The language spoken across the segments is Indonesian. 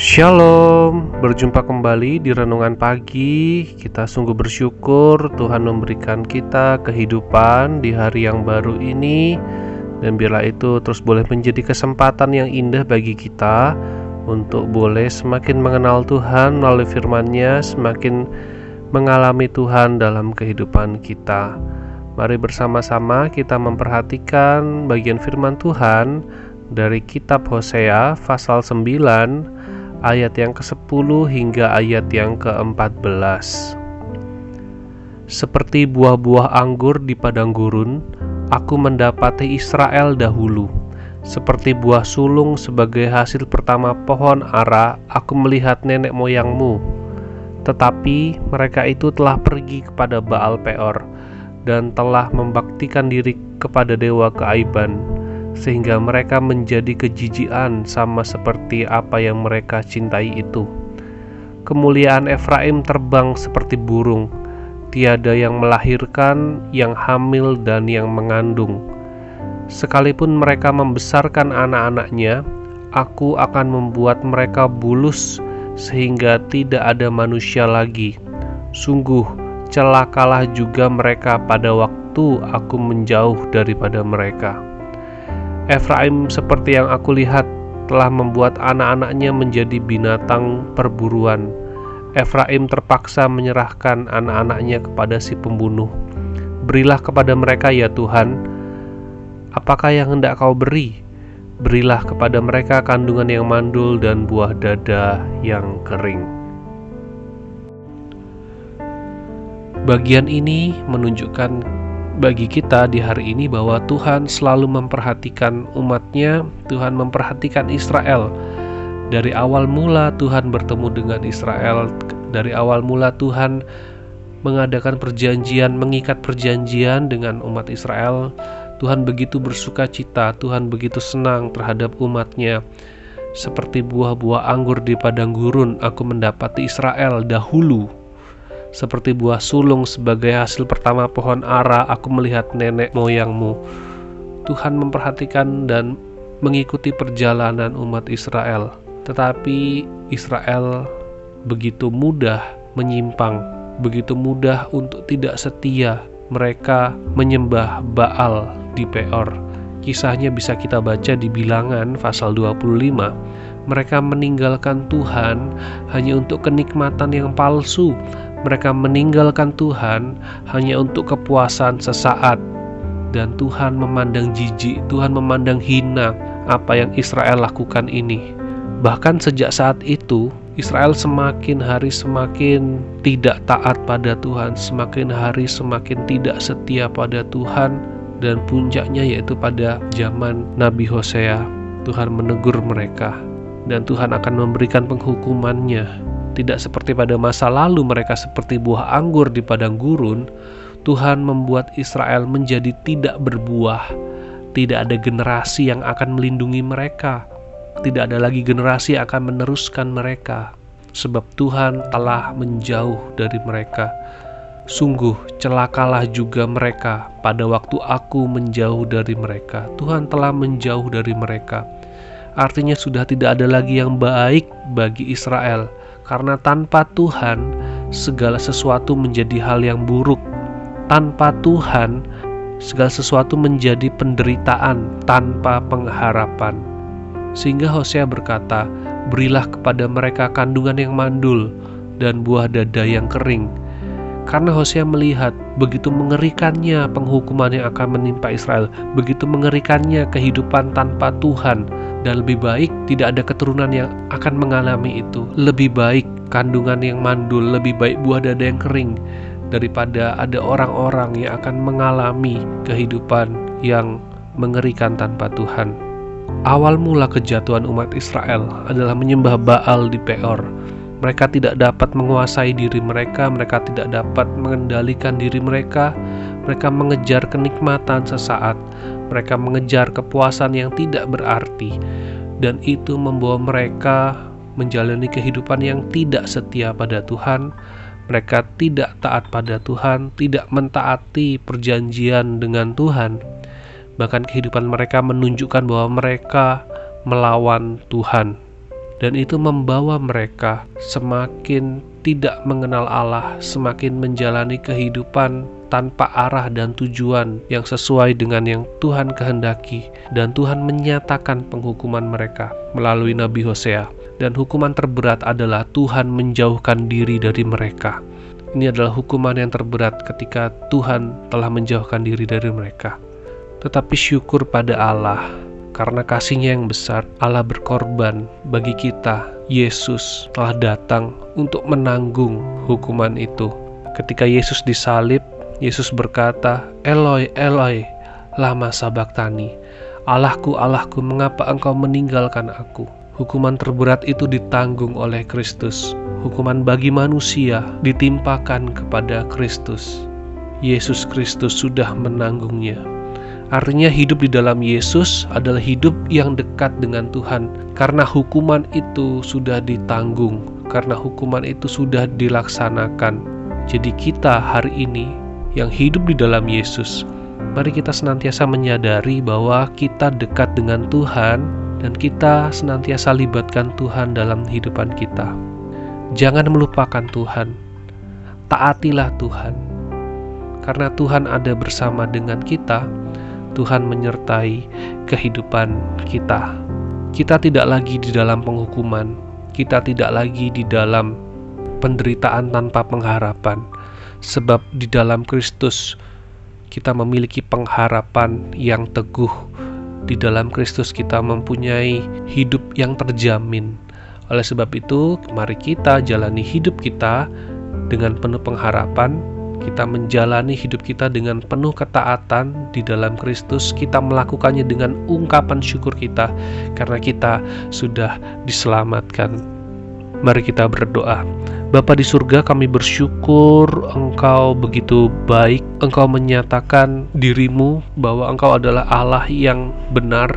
Shalom, berjumpa kembali di renungan pagi. Kita sungguh bersyukur Tuhan memberikan kita kehidupan di hari yang baru ini, dan biarlah itu terus boleh menjadi kesempatan yang indah bagi kita untuk boleh semakin mengenal Tuhan melalui firman-Nya, semakin mengalami Tuhan dalam kehidupan kita. Mari bersama-sama kita memperhatikan bagian firman Tuhan dari kitab Hosea pasal 9 ayat yang ke-10 hingga ayat yang ke-14. Seperti buah-buah anggur di padang gurun, aku mendapati Israel dahulu. Seperti buah sulung sebagai hasil pertama pohon ara, aku melihat nenek moyangmu. Tetapi mereka itu telah pergi kepada Baal Peor dan telah membaktikan diri kepada dewa keaiban sehingga mereka menjadi kejijian sama seperti apa yang mereka cintai itu. Kemuliaan Efraim terbang seperti burung, tiada yang melahirkan, yang hamil, dan yang mengandung. Sekalipun mereka membesarkan anak-anaknya, aku akan membuat mereka bulus sehingga tidak ada manusia lagi. Sungguh, celakalah juga mereka pada waktu aku menjauh daripada mereka. Efraim seperti yang aku lihat telah membuat anak-anaknya menjadi binatang perburuan. Efraim terpaksa menyerahkan anak-anaknya kepada si pembunuh. Berilah kepada mereka ya Tuhan, apakah yang hendak kau beri? Berilah kepada mereka kandungan yang mandul dan buah dada yang kering. Bagian ini menunjukkan bagi kita di hari ini bahwa Tuhan selalu memperhatikan umatnya, Tuhan memperhatikan Israel. Dari awal mula Tuhan bertemu dengan Israel, dari awal mula Tuhan mengadakan perjanjian, mengikat perjanjian dengan umat Israel. Tuhan begitu bersuka cita, Tuhan begitu senang terhadap umatnya. Seperti buah-buah anggur di padang gurun, aku mendapati Israel dahulu seperti buah sulung sebagai hasil pertama pohon ara, aku melihat nenek moyangmu. Tuhan memperhatikan dan mengikuti perjalanan umat Israel, tetapi Israel begitu mudah menyimpang, begitu mudah untuk tidak setia. Mereka menyembah Baal di Peor. Kisahnya bisa kita baca di Bilangan pasal 25 mereka meninggalkan Tuhan hanya untuk kenikmatan yang palsu, mereka meninggalkan Tuhan hanya untuk kepuasan sesaat dan Tuhan memandang jijik, Tuhan memandang hina apa yang Israel lakukan ini. Bahkan sejak saat itu, Israel semakin hari semakin tidak taat pada Tuhan, semakin hari semakin tidak setia pada Tuhan dan puncaknya yaitu pada zaman Nabi Hosea. Tuhan menegur mereka dan Tuhan akan memberikan penghukumannya tidak seperti pada masa lalu mereka seperti buah anggur di padang gurun, Tuhan membuat Israel menjadi tidak berbuah. Tidak ada generasi yang akan melindungi mereka. Tidak ada lagi generasi yang akan meneruskan mereka. Sebab Tuhan telah menjauh dari mereka. Sungguh celakalah juga mereka pada waktu aku menjauh dari mereka. Tuhan telah menjauh dari mereka. Artinya sudah tidak ada lagi yang baik bagi Israel karena tanpa Tuhan segala sesuatu menjadi hal yang buruk. Tanpa Tuhan segala sesuatu menjadi penderitaan tanpa pengharapan. Sehingga Hosea berkata, "Berilah kepada mereka kandungan yang mandul dan buah dada yang kering." Karena Hosea melihat begitu mengerikannya penghukuman yang akan menimpa Israel, begitu mengerikannya kehidupan tanpa Tuhan, dan lebih baik tidak ada keturunan yang akan mengalami itu. Lebih baik kandungan yang mandul, lebih baik buah dada yang kering daripada ada orang-orang yang akan mengalami kehidupan yang mengerikan tanpa Tuhan. Awal mula kejatuhan umat Israel adalah menyembah Baal di Peor. Mereka tidak dapat menguasai diri mereka, mereka tidak dapat mengendalikan diri mereka, mereka mengejar kenikmatan sesaat, mereka mengejar kepuasan yang tidak berarti, dan itu membawa mereka menjalani kehidupan yang tidak setia pada Tuhan. Mereka tidak taat pada Tuhan, tidak mentaati perjanjian dengan Tuhan. Bahkan kehidupan mereka menunjukkan bahwa mereka melawan Tuhan. dan itu membawa mereka semakin tidak mengenal Allah, semakin menjalani kehidupan tanpa arah dan tujuan yang sesuai dengan yang Tuhan kehendaki, dan Tuhan menyatakan penghukuman mereka melalui Nabi Hosea. Dan hukuman terberat adalah Tuhan menjauhkan diri dari mereka. Ini adalah hukuman yang terberat ketika Tuhan telah menjauhkan diri dari mereka. Tetapi syukur pada Allah karena kasihnya yang besar, Allah berkorban bagi kita. Yesus telah datang untuk menanggung hukuman itu. Ketika Yesus disalib, Yesus berkata, Eloi, Eloi, lama sabaktani. Allahku, Allahku, mengapa engkau meninggalkan aku? Hukuman terberat itu ditanggung oleh Kristus. Hukuman bagi manusia ditimpakan kepada Kristus. Yesus Kristus sudah menanggungnya. Artinya hidup di dalam Yesus adalah hidup yang dekat dengan Tuhan karena hukuman itu sudah ditanggung, karena hukuman itu sudah dilaksanakan. Jadi kita hari ini yang hidup di dalam Yesus, mari kita senantiasa menyadari bahwa kita dekat dengan Tuhan dan kita senantiasa libatkan Tuhan dalam kehidupan kita. Jangan melupakan Tuhan. Taatilah Tuhan. Karena Tuhan ada bersama dengan kita, Tuhan menyertai kehidupan kita. Kita tidak lagi di dalam penghukuman, kita tidak lagi di dalam penderitaan tanpa pengharapan, sebab di dalam Kristus kita memiliki pengharapan yang teguh. Di dalam Kristus kita mempunyai hidup yang terjamin. Oleh sebab itu, mari kita jalani hidup kita dengan penuh pengharapan kita menjalani hidup kita dengan penuh ketaatan di dalam Kristus, kita melakukannya dengan ungkapan syukur kita karena kita sudah diselamatkan. Mari kita berdoa. Bapa di surga, kami bersyukur Engkau begitu baik. Engkau menyatakan dirimu bahwa Engkau adalah Allah yang benar,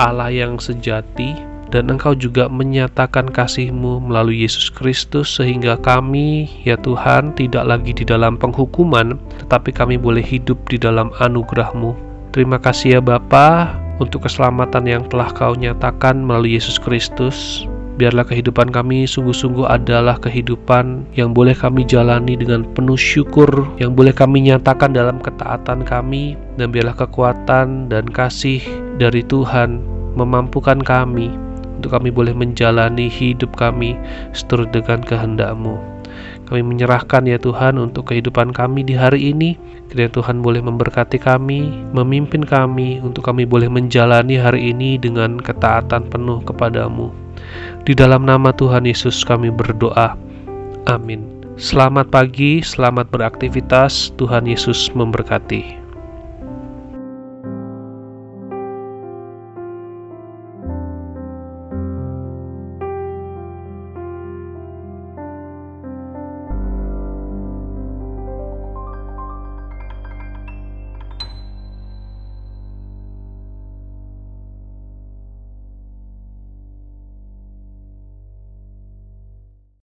Allah yang sejati, dan Engkau juga menyatakan kasih-Mu melalui Yesus Kristus sehingga kami, ya Tuhan, tidak lagi di dalam penghukuman, tetapi kami boleh hidup di dalam anugerah-Mu. Terima kasih ya Bapa untuk keselamatan yang telah Kau nyatakan melalui Yesus Kristus. Biarlah kehidupan kami sungguh-sungguh adalah kehidupan yang boleh kami jalani dengan penuh syukur, yang boleh kami nyatakan dalam ketaatan kami, dan biarlah kekuatan dan kasih dari Tuhan memampukan kami untuk kami boleh menjalani hidup kami seturut dengan kehendak-Mu. Kami menyerahkan ya Tuhan untuk kehidupan kami di hari ini. Kiranya Tuhan boleh memberkati kami, memimpin kami untuk kami boleh menjalani hari ini dengan ketaatan penuh kepadamu. Di dalam nama Tuhan Yesus kami berdoa. Amin. Selamat pagi, selamat beraktivitas. Tuhan Yesus memberkati.